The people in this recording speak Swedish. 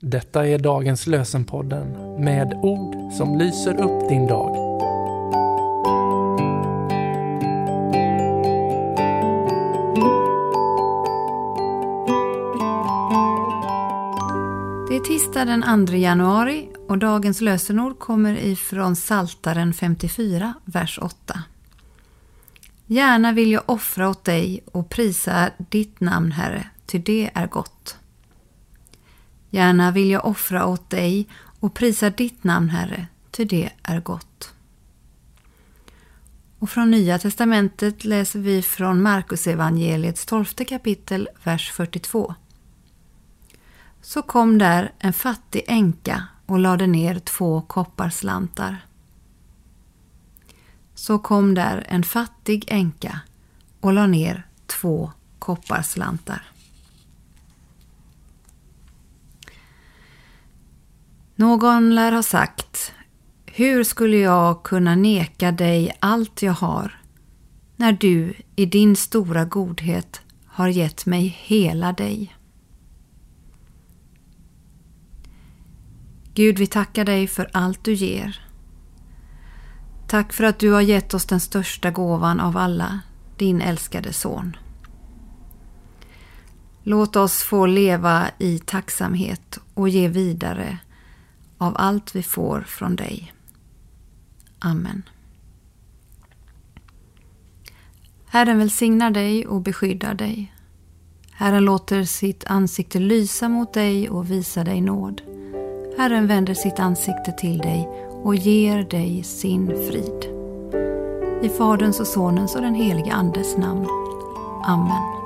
Detta är dagens lösenpodden med ord som lyser upp din dag. Det är tisdag den 2 januari och dagens lösenord kommer ifrån Saltaren 54, vers 8. Gärna vill jag offra åt dig och prisa ditt namn, Herre, ty det är gott. Gärna vill jag offra åt dig och prisa ditt namn, Herre, ty det är gott. Och från Nya testamentet läser vi från Markus evangeliets tolfte kapitel, vers 42. Så kom där en fattig änka och lade ner två kopparslantar. Så kom där en fattig änka och lade ner två kopparslantar. Någon lär ha sagt Hur skulle jag kunna neka dig allt jag har när du i din stora godhet har gett mig hela dig? Gud, vi tackar dig för allt du ger. Tack för att du har gett oss den största gåvan av alla, din älskade son. Låt oss få leva i tacksamhet och ge vidare av allt vi får från dig. Amen. Herren välsignar dig och beskyddar dig. Herren låter sitt ansikte lysa mot dig och visa dig nåd. Herren vänder sitt ansikte till dig och ger dig sin frid. I Faderns och Sonens och den helige Andes namn. Amen.